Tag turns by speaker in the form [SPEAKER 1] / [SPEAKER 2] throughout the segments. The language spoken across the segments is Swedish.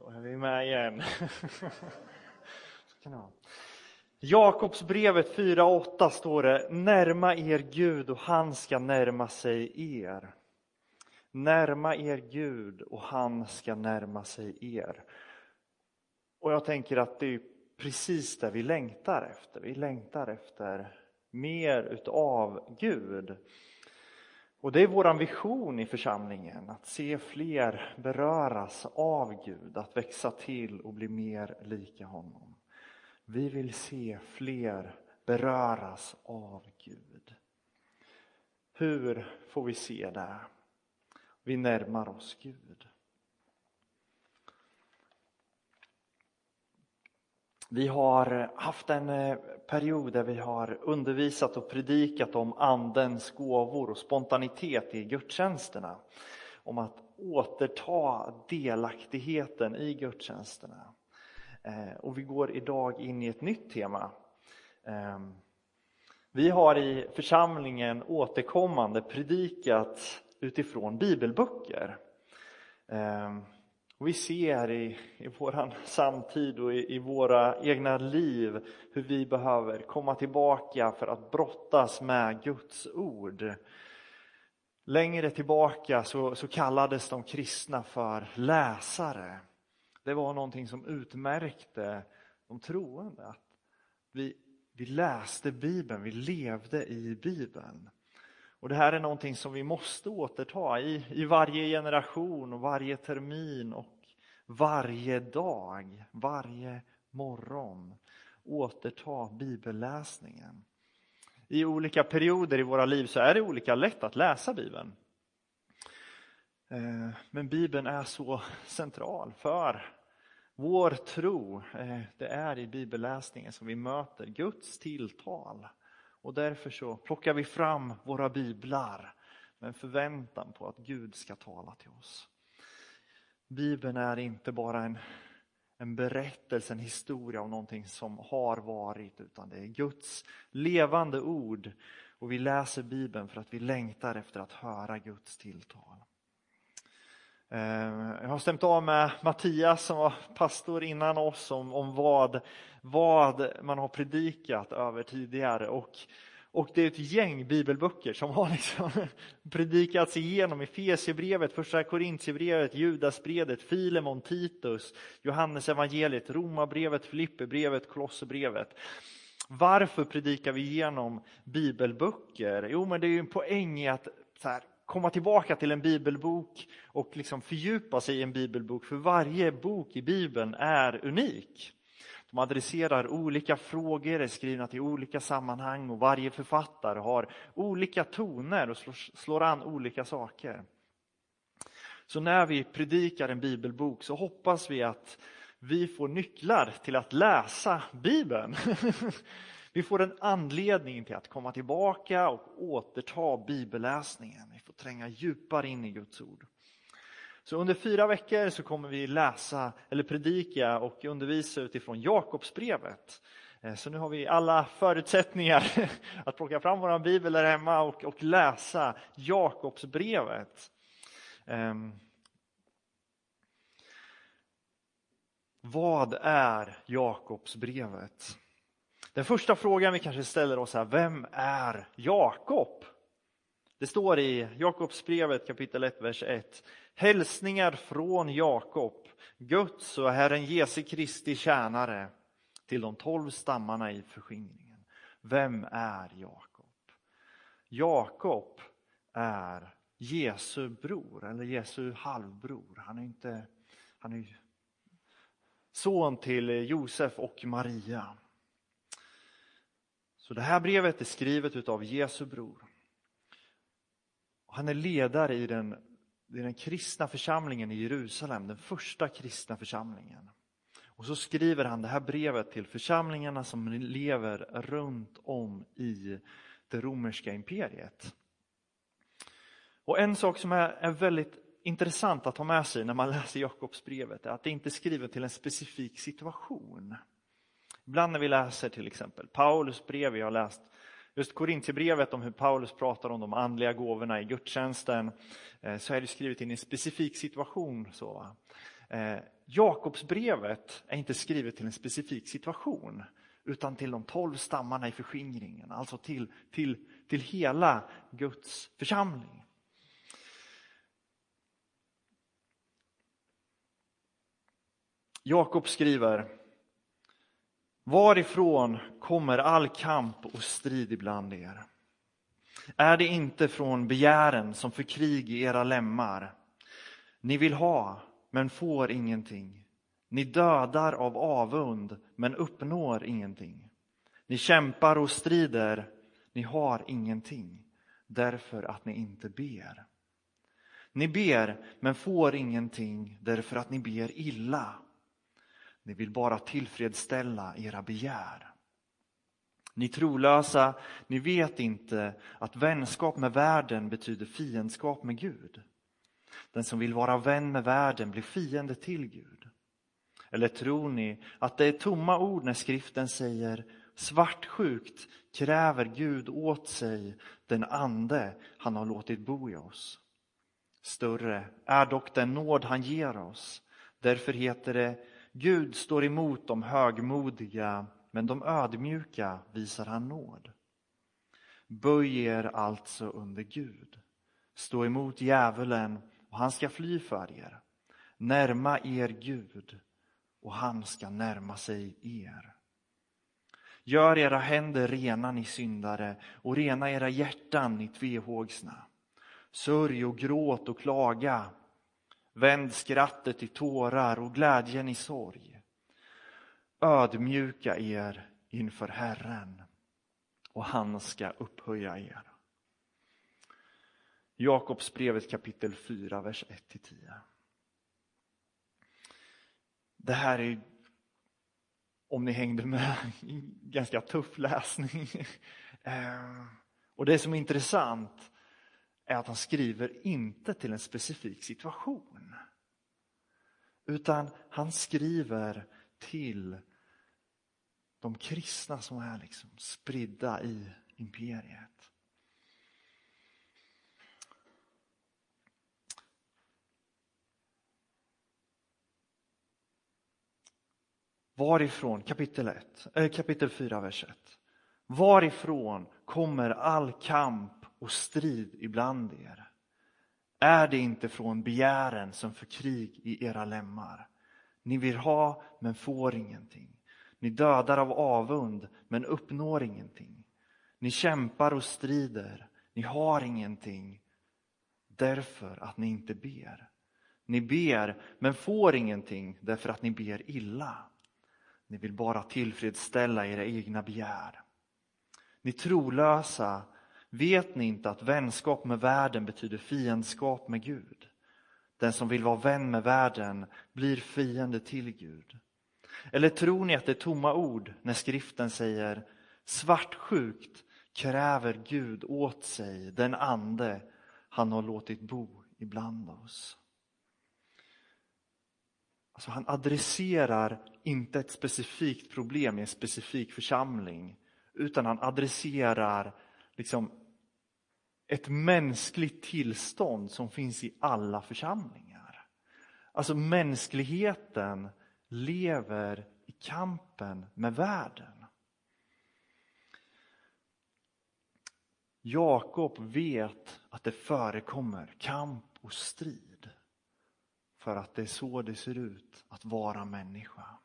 [SPEAKER 1] Då är vi med igen. Jakobsbrevet 4.8 står det, närma er Gud och han ska närma sig er. Närma er Gud och han ska närma sig er. Och jag tänker att det är precis det vi längtar efter. Vi längtar efter mer utav Gud. Och det är vår vision i församlingen, att se fler beröras av Gud, att växa till och bli mer lika honom. Vi vill se fler beröras av Gud. Hur får vi se det? Vi närmar oss Gud. Vi har haft en eh, period där vi har undervisat och predikat om Andens gåvor och spontanitet i gudstjänsterna. Om att återta delaktigheten i gudstjänsterna. Eh, och vi går idag in i ett nytt tema. Ehm, vi har i församlingen återkommande predikat utifrån bibelböcker. Ehm, och vi ser i, i vår samtid och i, i, våra egna liv hur vi behöver komma tillbaka för att brottas med Guds ord. Längre tillbaka så, så kallades de kristna för läsare. Det var någonting som utmärkte de troende. Att vi, vi läste Bibeln, vi levde i Bibeln. Och Det här är någonting som vi måste återta i, i varje generation och varje termin och varje dag, varje morgon. Återta bibelläsningen. I olika perioder i våra liv så är det olika lätt att läsa Bibeln. Eh, men Bibeln är så central för vår tro. Eh, det är i bibelläsningen som vi möter Guds tilltal. Och därför så plockar vi fram våra biblar med en förväntan på att Gud ska tala till oss. Bibeln är inte bara en, en berättelse, en historia om någonting som har varit, utan det är Guds levande ord. Och vi läser Bibeln för att vi längtar efter att höra Guds tilltal. Eh, jag har stämt av med Mattias som var pastor innan oss om, om vad, vad man har predikat över tidigare. Och, och det är ett gäng bibelböcker som har liksom predikats igenom. Efesierbrevet, första Korintierbrevet, Judasbrevet, Filemon, Titus, Johannes evangeliet, Romarbrevet, Filipperbrevet, Kolosserbrevet. Varför predikar vi igenom bibelböcker? Jo, men det är ju en poäng i att så här, komma tillbaka till en bibelbok och liksom fördjupa sig i en bibelbok, för varje bok i Bibeln är unik. De adresserar olika frågor, är skrivna till olika sammanhang och varje författare har olika toner och slår an olika saker. Så när vi predikar en bibelbok så hoppas vi att vi får nycklar till att läsa Bibeln. Vi får en anledning till att komma tillbaka och återta bibelläsningen få tränga djupare in i Guds ord. Så under fyra veckor så kommer vi läsa eller predika och undervisa utifrån Jakobsbrevet. Eh, så nu har vi alla förutsättningar att plocka fram vår bibel där hemma och, och läsa Jakobsbrevet. Um, vad är Jakobsbrevet? Den första frågan vi kanske ställer oss är, vem är Jakob? Det står i Jakobsbrevet kapitel 1, vers 1. Hälsningar från Jakob, Guds och Herren Jesu Kristi tjänare till de tolv stammarna i förskingringen. Vem är Jakob? Jakob är Jesu bror, eller Jesu halvbror. Han är inte han är son till Josef och Maria. Så det här brevet är skrivet av Jesu bror. Han är ledare i den, i den kristna församlingen i Jerusalem, den första kristna församlingen. Och så skriver han det här brevet till församlingarna som lever runt om i det romerska imperiet. Och En sak som är, är väldigt intressant att ha med sig när man läser Jakobsbrevet är att det inte är skrivet till en specifik situation. Ibland när vi läser till exempel Paulus brev, vi har läst just Korintierbrevet om hur Paulus pratar om de andliga gåvorna i gudstjänsten, eh, så är det skrivet in i en specifik situation. Så, va? Eh, Jakobsbrevet är inte skrivet till en specifik situation utan till de tolv stammarna i förskingringen, alltså till, till, till hela Guds församling. Jakob skriver Varifrån kommer all kamp och strid ibland er? Är det inte från begären som för krig i era lemmar? Ni vill ha, men får ingenting. Ni dödar av avund, men uppnår ingenting. Ni kämpar och strider, ni har ingenting, därför att ni inte ber. Ni ber, men får ingenting, därför att ni ber illa. Ni vill bara tillfredsställa era begär. Ni trolösa, ni vet inte att vänskap med världen betyder fiendskap med Gud. Den som vill vara vän med världen blir fiende till Gud. Eller tror ni att det är tomma ord när skriften säger svartsjukt kräver Gud åt sig den ande han har låtit bo i oss. Större är dock den nåd han ger oss. Därför heter det Gud står emot de högmodiga men de ödmjuka visar han nåd. Böj er alltså under Gud. Stå emot djävulen och han ska fly för er. Närma er Gud och han ska närma sig er. Gör era händer rena, ni syndare, och rena era hjärtan, ni tvehågsna. Sörj och gråt och klaga. Vänd skrattet i tårar och glädjen i sorg. Ödmjuka er inför Herren och han ska upphöja er. Jakobsbrevet kapitel 4, vers 1-10. Det här är, om ni hängde med, ganska tuff läsning. Eh, och det som är intressant är att han skriver inte till en specifik situation. Utan han skriver till de kristna som är liksom spridda i imperiet. Varifrån, kapitel, 1, äh, eh, kapitel 4, vers 1. Varifrån kommer all kamp och strid ibland er? Är det inte från begären som för krig i era lemmar? Ni vill ha men får ingenting. Ni dödar av avund men uppnår ingenting. Ni kämpar och strider, ni har ingenting därför att ni inte ber. Ni ber men får ingenting därför att ni ber illa. Ni vill bara tillfredsställa era egna begär. Ni trolösa, vet ni inte att vänskap med världen betyder fiendskap med Gud? Den som vill vara vän med världen blir fiende till Gud. Eller tror ni att det är tomma ord när skriften säger svartsjukt kräver Gud åt sig den ande han har låtit bo ibland oss? Alltså han adresserar inte ett specifikt problem i en specifik församling utan han adresserar liksom ett mänskligt tillstånd som finns i alla församlingar. Alltså mänskligheten lever i kampen med världen. Jakob vet att det förekommer kamp och strid. För att det är så det ser ut att vara människa.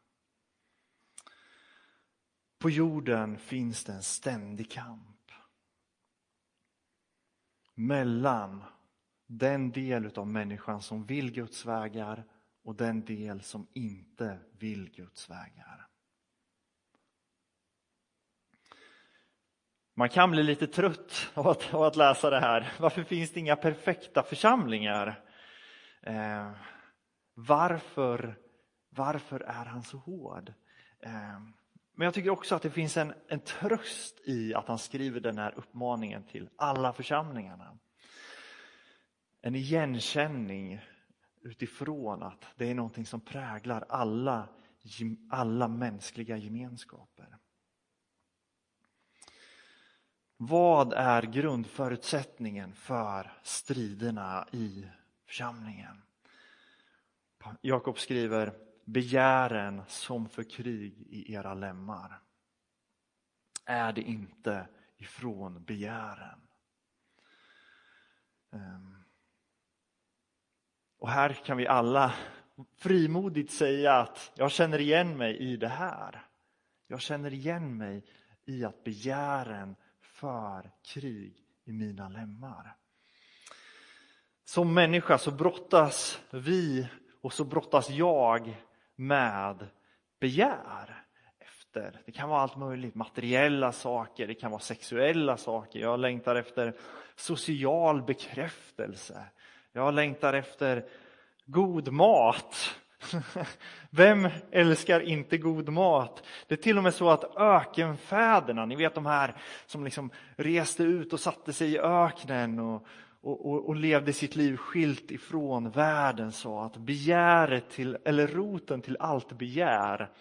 [SPEAKER 1] På jorden finns det en ständig kamp. Mellan den del av människan som vill Guds vägar och den del som inte vill Guds vägar. Man kan bli lite trött av att, av att läsa det här. Varför finns det inga perfekta församlingar? Eh, varför, varför är han så hård? Eh, men jag tycker också att det finns en, en tröst i att han skriver den här uppmaningen till alla församlingarna. En igenkänning utifrån att det är någonting som präglar alla, alla mänskliga gemenskaper. Vad är grundförutsättningen för striderna i församlingen? Jakob skriver begären som för krig i era lemmar. Är det inte ifrån begären? Ehm. Och här kan vi alla frimodigt säga att jag känner igen mig i det här. Jag känner igen mig i att begären för krig i mina lemmar. Som människa så brottas vi och så brottas jag med begär. Efter. Det kan vara allt möjligt, materiella saker, det kan vara sexuella saker. Jag längtar efter social bekräftelse. Jag längtar efter god mat. Vem älskar inte god mat? Det är till och med så att ökenfäderna, ni vet de här som liksom reste ut och satte sig i öknen och, och, och, och levde sitt liv skilt ifrån världen sa att begäret till, eller roten till allt begär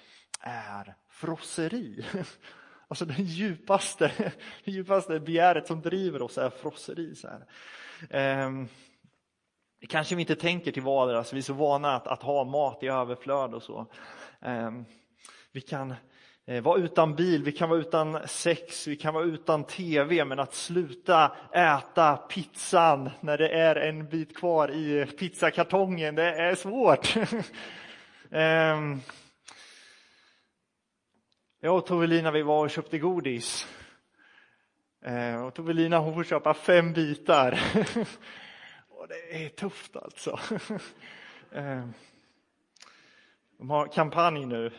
[SPEAKER 1] är frosseri. Alltså det djupaste, det djupaste begäret som driver oss är frosseri. Så här. Ehm, kanske vi inte tänker till vardags, vi är så vana att, att ha mat i överflöd och så. Ehm, vi kan Eh, vara utan bil, vi kan vara utan sex, vi kan vara utan tv, men att sluta äta pizzan när det är en bit kvar i pizzakartongen, det är svårt. Ehm, jag och Tovelina vi var och köpte godis. Ehm, och Tovelina hon får köpa fem bitar. Och det är tufft alltså. Ehm, de har kampanj nu.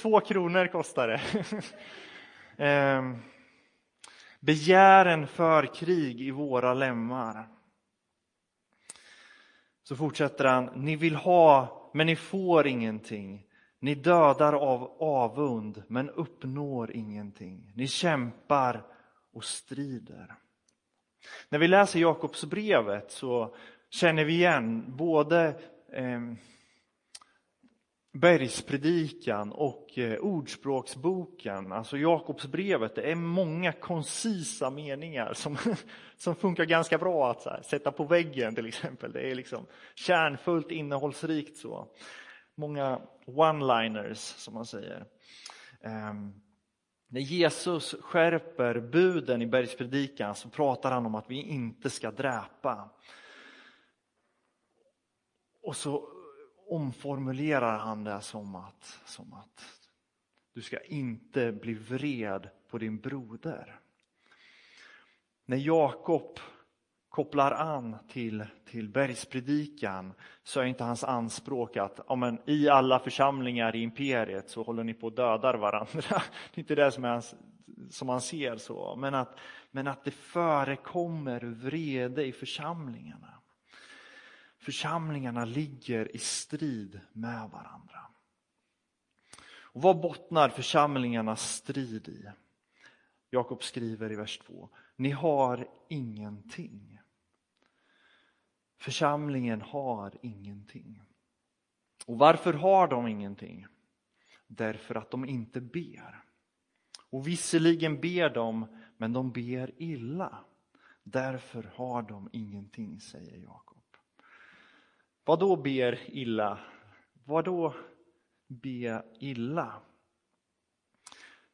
[SPEAKER 1] Två kronor kostar det. Ehm, begären för krig i våra lemmar. Så fortsätter han, ni vill ha men ni får ingenting. Ni dödar av avund men uppnår ingenting. Ni kämpar och strider. När vi läser Jakobsbrevet så känner vi igen både eh, Bergspredikan och eh, Ordspråksboken, alltså Jakobsbrevet, det är många koncisa meningar som, som funkar ganska bra att här, sätta på väggen till exempel. Det är liksom kärnfullt, innehållsrikt så. Många one-liners som man säger. Um, när Jesus skärper buden i bergspredikan så pratar han om att vi inte ska dräpa. Och så omformulerar han det som att, som att du ska inte bli vred på din broder. När Jakob kopplar an till, till bergspredikan så är inte hans anspråk att ja, men, i alla församlingar i imperiet så håller ni på att dödar varandra. Det är inte det som, är hans, som han ser så, men att, men att det förekommer vrede i församlingarna. Församlingarna ligger i strid med varandra. Och vad bottnar församlingarnas strid i? Jakob skriver i vers 2. Ni har ingenting. Församlingen har ingenting. Och varför har de ingenting? Därför att de inte ber. Och visserligen ber de, men de ber illa. Därför har de ingenting, säger Jakob. Vad då ber illa? Vad då be illa?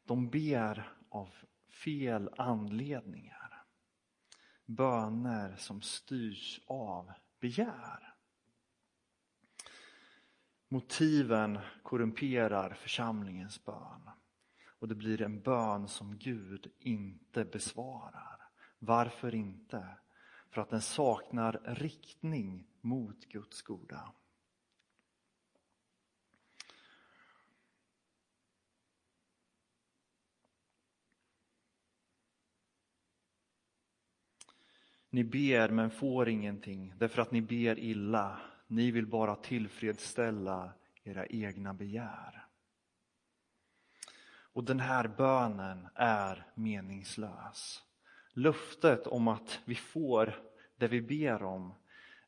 [SPEAKER 1] De ber av fel anledningar böner som styrs av begär. Motiven korrumperar församlingens bön och det blir en bön som Gud inte besvarar. Varför inte? För att den saknar riktning mot Guds goda. Ni ber men får ingenting därför att ni ber illa. Ni vill bara tillfredsställa era egna begär. Och den här bönen är meningslös. Löftet om att vi får det vi ber om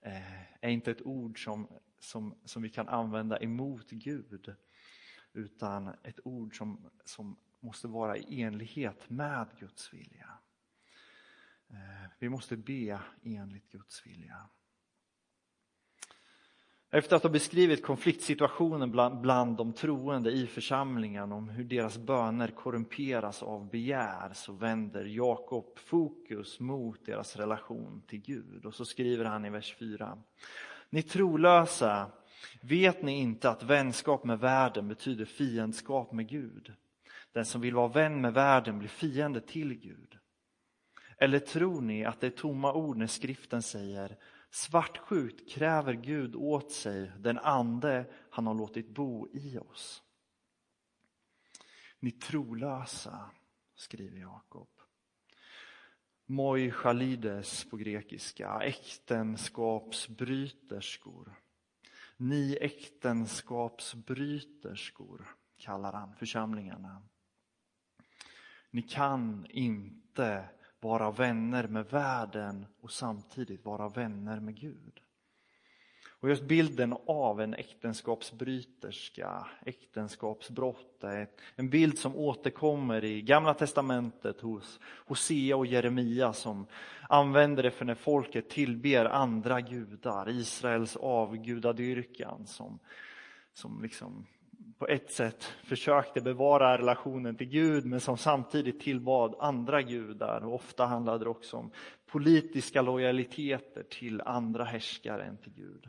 [SPEAKER 1] eh, är inte ett ord som, som, som vi kan använda emot Gud utan ett ord som, som måste vara i enlighet med Guds vilja. Eh, vi måste be enligt Guds vilja. Efter att ha beskrivit konfliktsituationen bland, bland de troende i församlingen om hur deras böner korrumperas av begär så vänder Jakob fokus mot deras relation till Gud. Och så skriver han i vers 4. Ni trolösa, vet ni inte att vänskap med världen betyder fiendskap med Gud? Den som vill vara vän med världen blir fiende till Gud. Eller tror ni att det är tomma ord när skriften säger Svartsjukt kräver Gud åt sig den ande han har låtit bo i oss. Ni trolösa, skriver Jakob. Moi chalides på grekiska, äktenskapsbryterskor. Ni äktenskapsbryterskor kallar han församlingarna. Ni kan inte vara vänner med världen och samtidigt vara vänner med Gud. Och just bilden av en äktenskapsbryterska, äktenskapsbrott, är en bild som återkommer i Gamla Testamentet hos Hosea och Jeremia som använder det för när folket tillber andra gudar, Israels avgudadyrkan som, som liksom på ett sätt försökte bevara relationen till Gud men som samtidigt tillbad andra gudar. Och ofta handlade det också om politiska lojaliteter till andra härskare än till Gud.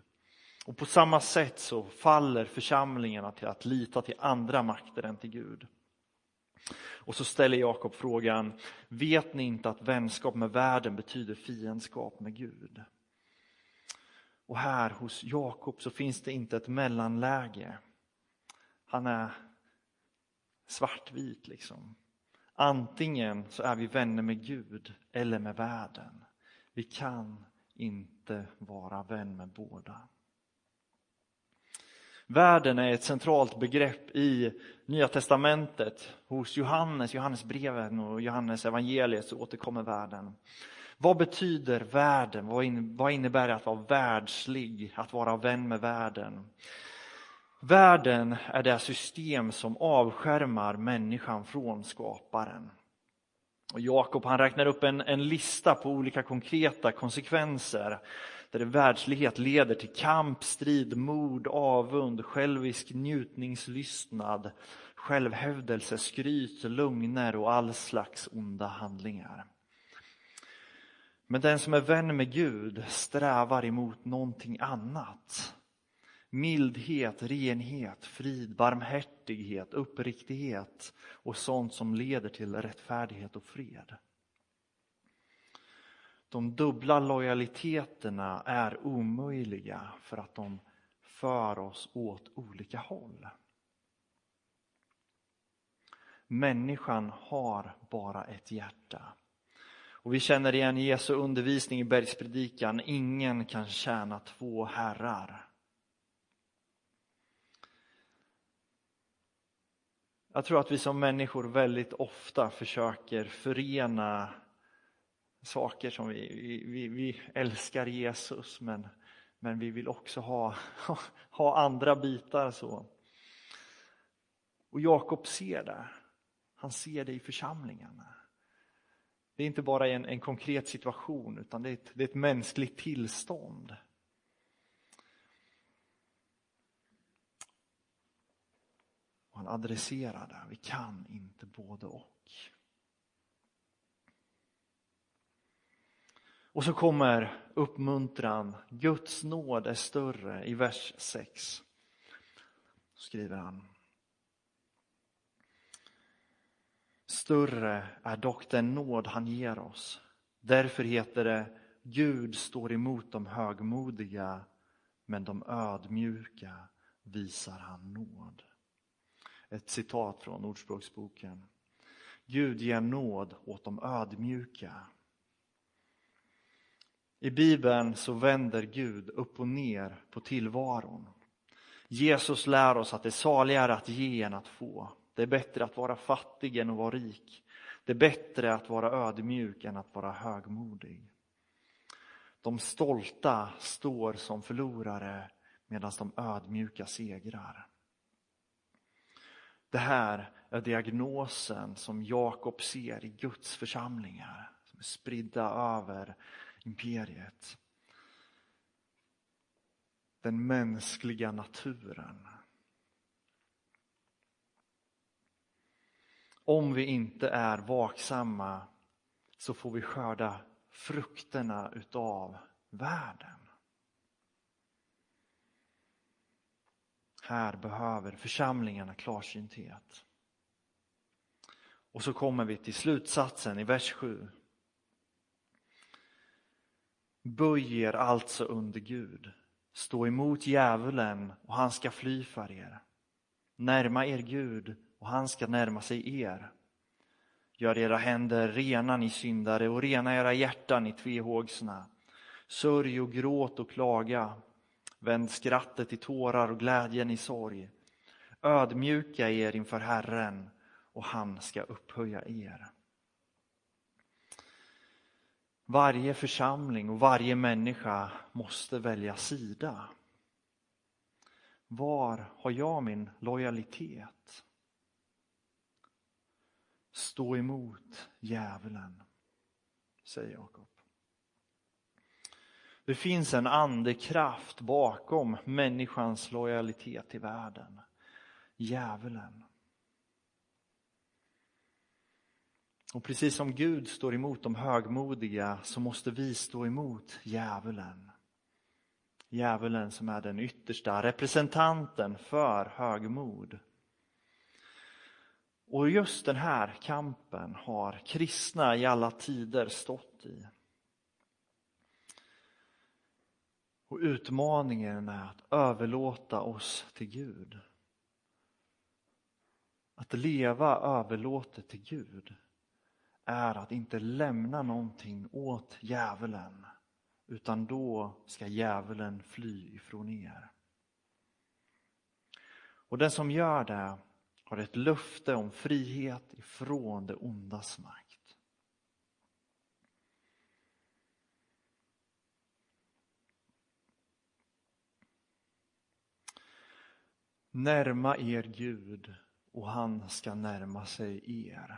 [SPEAKER 1] Och på samma sätt så faller församlingarna till att lita till andra makter än till Gud. Och så ställer Jakob frågan, vet ni inte att vänskap med världen betyder fiendskap med Gud? Och här hos Jakob så finns det inte ett mellanläge. Han är svartvit liksom. Antingen så är vi vänner med Gud eller med världen. Vi kan inte vara vän med båda. Världen är ett centralt begrepp i Nya Testamentet. Hos Johannes, Johannesbreven och Johannes evangeliet så återkommer världen. Vad betyder världen? Vad innebär det att vara världslig, att vara vän med världen? Världen är det system som avskärmar människan från skaparen. Och Jakob han räknar upp en, en lista på olika konkreta konsekvenser där världslighet leder till kamp, strid, mord, avund, självisk njutningslystnad, självhävdelse, skryt, lögner och all slags onda handlingar. Men den som är vän med Gud strävar emot någonting annat mildhet, renhet, frid, barmhärtighet, uppriktighet och sånt som leder till rättfärdighet och fred. De dubbla lojaliteterna är omöjliga för att de för oss åt olika håll. Människan har bara ett hjärta. Och vi känner igen Jesu undervisning i bergspredikan, ingen kan tjäna två herrar. Jag tror att vi som människor väldigt ofta försöker förena saker som vi, vi, vi älskar Jesus men, men vi vill också ha, ha andra bitar. så. Och Jakob ser det. Han ser det i församlingarna. Det är inte bara en, en konkret situation utan det är, ett, det är ett mänskligt tillstånd. Och han adresserar det. Vi kan inte både och. Och så kommer uppmuntran. Guds nåd är större i vers 6. Så skriver han. Större är dock den nåd han ger oss. Därför heter det Gud står emot de högmodiga men de ödmjuka visar han nåd. Ett citat från Ordspråksboken. Gud ger nåd åt de ödmjuka. I Bibeln så vänder Gud upp och ner på tillvaron. Jesus lär oss att det är saligare att ge än att få. Det är bättre att vara fattig än att vara rik. Det är bättre att vara ödmjuk än att vara högmodig. De stolta står som förlorare medan de ödmjuka segrar. Det här är diagnosen som Jakob ser i Guds församlingar som är spridda över imperiet. den mänskliga naturen. Om vi inte är vaksamma så får vi skörda frukterna utav världen. Här behöver församlingarna klarsynthet. Och så kommer vi till slutsatsen i vers 7. Böj er alltså under Gud, stå emot djävulen och han ska fly för er. Närma er Gud och han ska närma sig er. Gör era händer rena ni syndare och rena era hjärtan ni tvehågsna. Sörj och gråt och klaga. Vänd skrattet i tårar och glädjen i sorg. Ödmjuka er inför Herren och han ska upphöja er. Varje församling och varje människa måste välja sida. Var har jag min lojalitet? Stå emot djävulen, säger Jakob. Det finns en andekraft bakom människans lojalitet till världen. Djävulen. Och precis som Gud står emot de högmodiga så måste vi stå emot djävulen. Djävulen som är den yttersta representanten för högmod. Och just den här kampen har kristna i alla tider stått i. Och utmaningen är att överlåta oss till Gud. Att leva överlåtet till Gud är att inte lämna någonting åt djävulen utan då ska djävulen fly ifrån er. Och den som gör det har ett löfte om frihet ifrån det ondas makt. Närma er Gud och han ska närma sig er.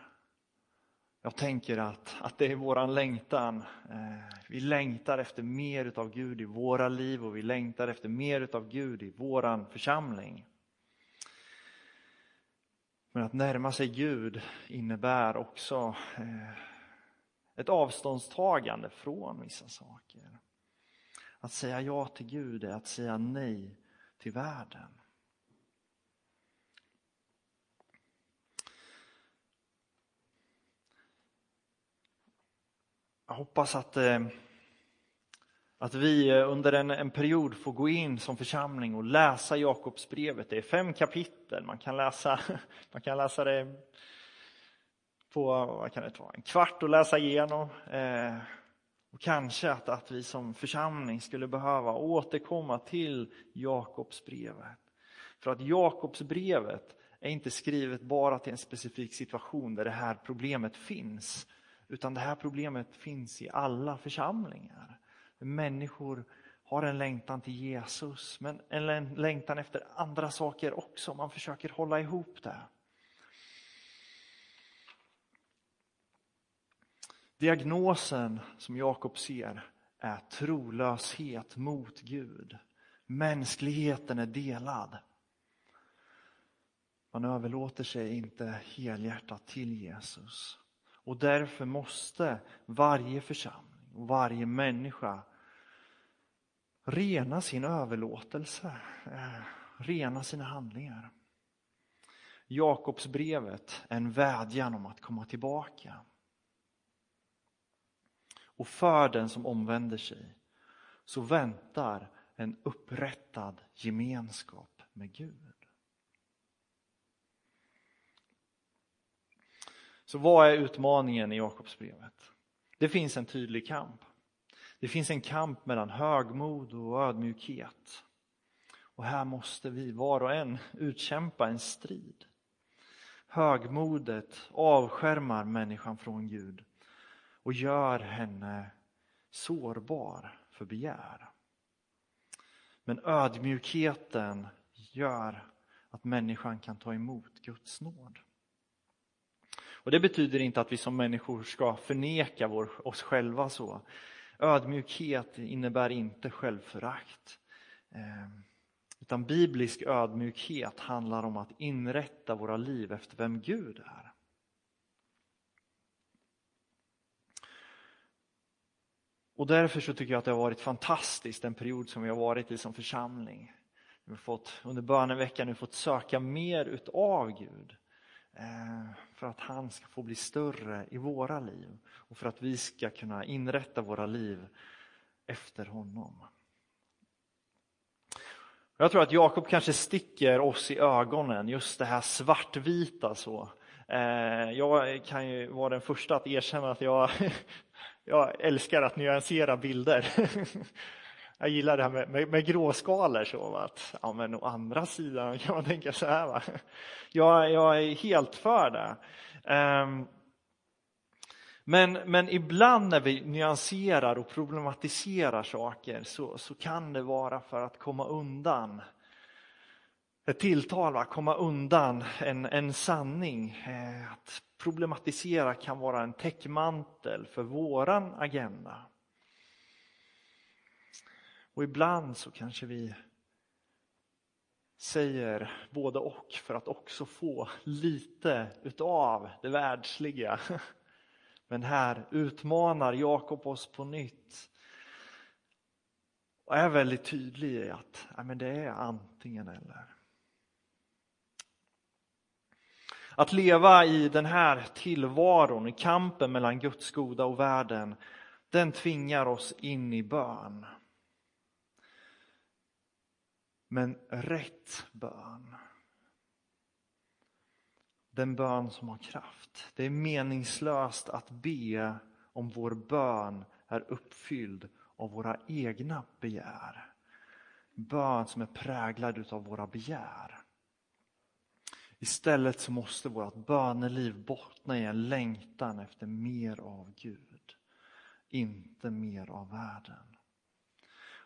[SPEAKER 1] Jag tänker att, att det är våran längtan. Eh, vi längtar efter mer utav Gud i våra liv och vi längtar efter mer utav Gud i våran församling. Men att närma sig Gud innebär också eh, ett avståndstagande från vissa saker. Att säga ja till Gud är att säga nej till världen. Jag hoppas att eh, att vi eh, under en, en, period får gå in som församling och läsa Jakobsbrevet. Det är fem kapitel, man kan läsa, man kan läsa det på vad kan det ta, en kvart och läsa igenom. Eh, och kanske att, att vi som församling skulle behöva återkomma till Jakobsbrevet. För att Jakobsbrevet är inte skrivet bara till en specifik situation där det här problemet finns. Utan det här problemet finns i alla församlingar. Människor har en längtan till Jesus, men en längtan efter andra saker också. Man försöker hålla ihop det. Diagnosen som Jakob ser är trolöshet mot Gud. Mänskligheten är delad. Man överlåter sig inte helhjärtat till Jesus. Och därför måste varje församling och varje människa rena sin överlåtelse, eh, rena sina handlingar. Jakobsbrevet är en vädjan om att komma tillbaka. Och för den som omvänder sig så väntar en upprättad gemenskap med Gud. Så vad är utmaningen i Jakobsbrevet? Det finns en tydlig kamp. Det finns en kamp mellan högmod och ödmjukhet. Och här måste vi var och en utkämpa en strid. Högmodet avskärmar människan från Gud och gör henne sårbar för begär. Men ödmjukheten gör att människan kan ta emot Guds nåd. Och Det betyder inte att vi som människor ska förneka vår, oss själva så. Ödmjukhet innebär inte självförakt. Ehm, utan biblisk ödmjukhet handlar om att inrätta våra liv efter vem Gud är. Och därför så tycker jag att det har varit fantastiskt den period som vi har varit i som församling. Vi har fått, under böneveckan nu fått söka mer utav Gud. Ehm, för att han ska få bli större i våra liv och för att vi ska kunna inrätta våra liv efter honom. Jag tror att Jakob kanske sticker oss i ögonen, just det här svartvita. så. Eh, jag kan ju vara den första att erkänna att jag, jag älskar att nyansera bilder. Jag gillar det här med, med, med gråskalor. Så, att, ja, men å andra sidan kan man tänka så här. Va? Jag, jag är helt för det. Um, men, men ibland när vi nyanserar och problematiserar saker så, så kan det vara för att komma undan ett tilltal, att komma undan en, en sanning. Eh, att problematisera kan vara en täckmantel för våran agenda. Och ibland så kanske vi säger både och för att också få lite utav det världsliga. Men här utmanar Jakob oss på nytt och är väldigt tydlig i att ja, men det är antingen eller. Att leva i den här tillvaron, i kampen mellan Guds goda och världen, den tvingar oss in i bön. Men rätt bön. Den bön som har kraft. Det är meningslöst att be om vår bön är uppfylld av våra egna begär. Bön som är präglad av våra begär. Istället så måste vårt böneliv bottna i en längtan efter mer av Gud. Inte mer av världen.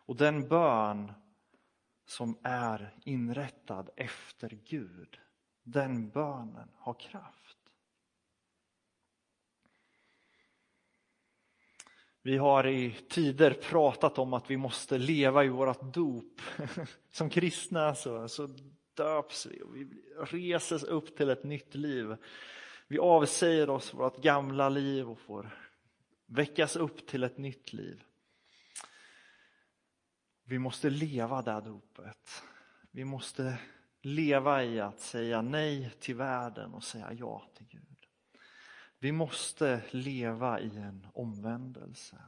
[SPEAKER 1] Och den bön som är inrättad efter Gud, den bönen har kraft. Vi har i tider pratat om att vi måste leva i vårt dop. Som kristna så, så döps vi och vi reses upp till ett nytt liv. Vi avsäger oss vårt gamla liv och får väckas upp till ett nytt liv. Vi måste leva det här dopet. Vi måste leva i att säga nej till världen och säga ja till Gud. Vi måste leva i en omvändelse.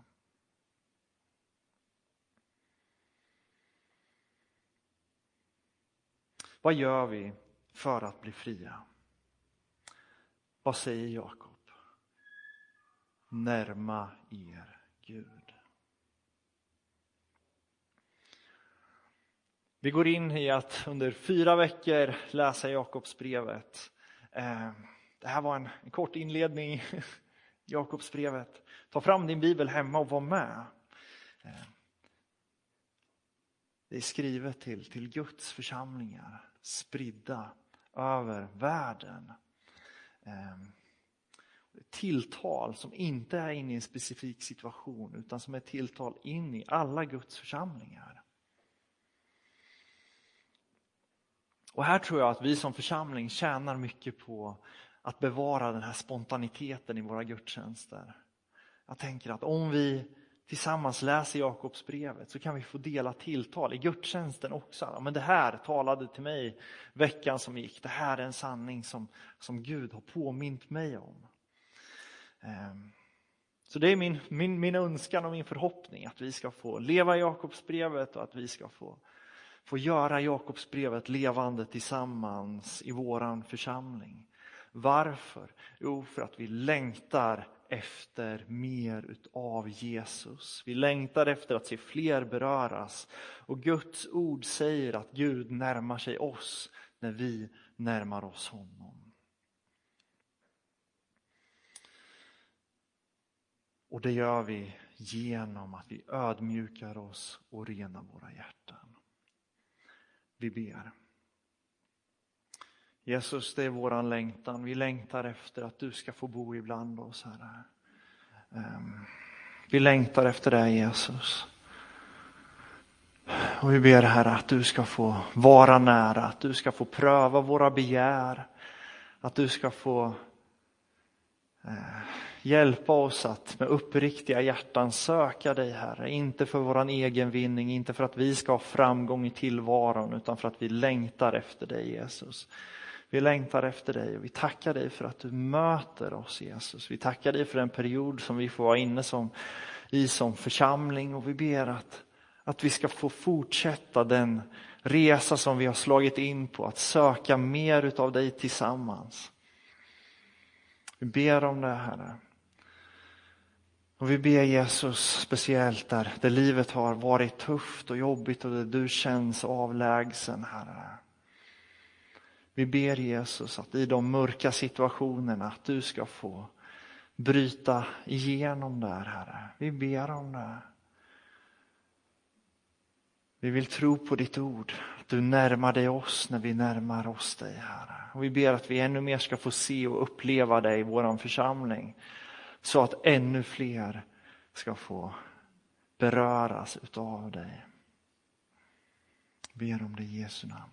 [SPEAKER 1] Vad gör vi för att bli fria? Vad säger Jakob? Närma er Gud. Vi går in i att under fyra veckor läsa Jakobsbrevet. Eh, det här var en, en kort inledning, Jakobsbrevet. Ta fram din bibel hemma och var med. Eh, det är skrivet till, till Guds församlingar, spridda över världen. Eh, tilltal som inte är inne i en specifik situation utan som är tilltal in i alla Guds församlingar. Och här tror jag att vi som församling tjänar mycket på att bevara den här spontaniteten i våra gudstjänster. Jag tänker att om vi tillsammans läser Jakobsbrevet så kan vi få dela tilltal i gudstjänsten också. Men det här talade till mig veckan som gick. Det här är en sanning som, som Gud har påmint mig om. Ehm, så det är min, min, min önskan och min förhoppning att vi ska få leva i Jakobsbrevet och att vi ska få få göra Jakobsbrevet levande tillsammans i våran församling. Varför? Jo, för att vi längtar efter mer utav Jesus. Vi längtar efter att se fler beröras. Och Guds ord säger att Gud närmar sig oss när vi närmar oss honom. Och det gör vi genom att vi ödmjukar oss och renar våra hjärtan. Vi ber. Jesus, det är våran längtan. Vi längtar efter att du ska få bo ibland oss, Herre. Ehm, vi längtar efter dig, Jesus. Och vi ber Herre att du ska få vara nära, att du ska få pröva våra begär. Att du ska få eh, hjälpa oss att med uppriktiga hjärtan söka dig Herre. Inte för vår egen vinning, inte för att vi ska ha framgång i tillvaron utan för att vi längtar efter dig Jesus. Vi längtar efter dig och vi tackar dig för att du möter oss Jesus. Vi tackar dig för den period som vi får vara inne som, i som församling och vi ber att, att vi ska få fortsätta den resa som vi har slagit in på, att söka mer utav dig tillsammans. Vi ber om det Herre. Och vi ber Jesus speciellt där, där livet har varit tufft och jobbigt och där du känns avlägsen Herre. Vi ber Jesus att i de mörka situationerna att du ska få bryta igenom där Herre. Vi ber om det. Vi vill tro på ditt ord, att du närmar dig oss när vi närmar oss dig Herre. Och vi ber att vi ännu mer ska få se och uppleva dig i vår församling. Så att ännu fler ska få beröras utav dig. Ber om det i Jesu namn.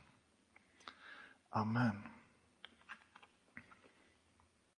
[SPEAKER 1] Amen.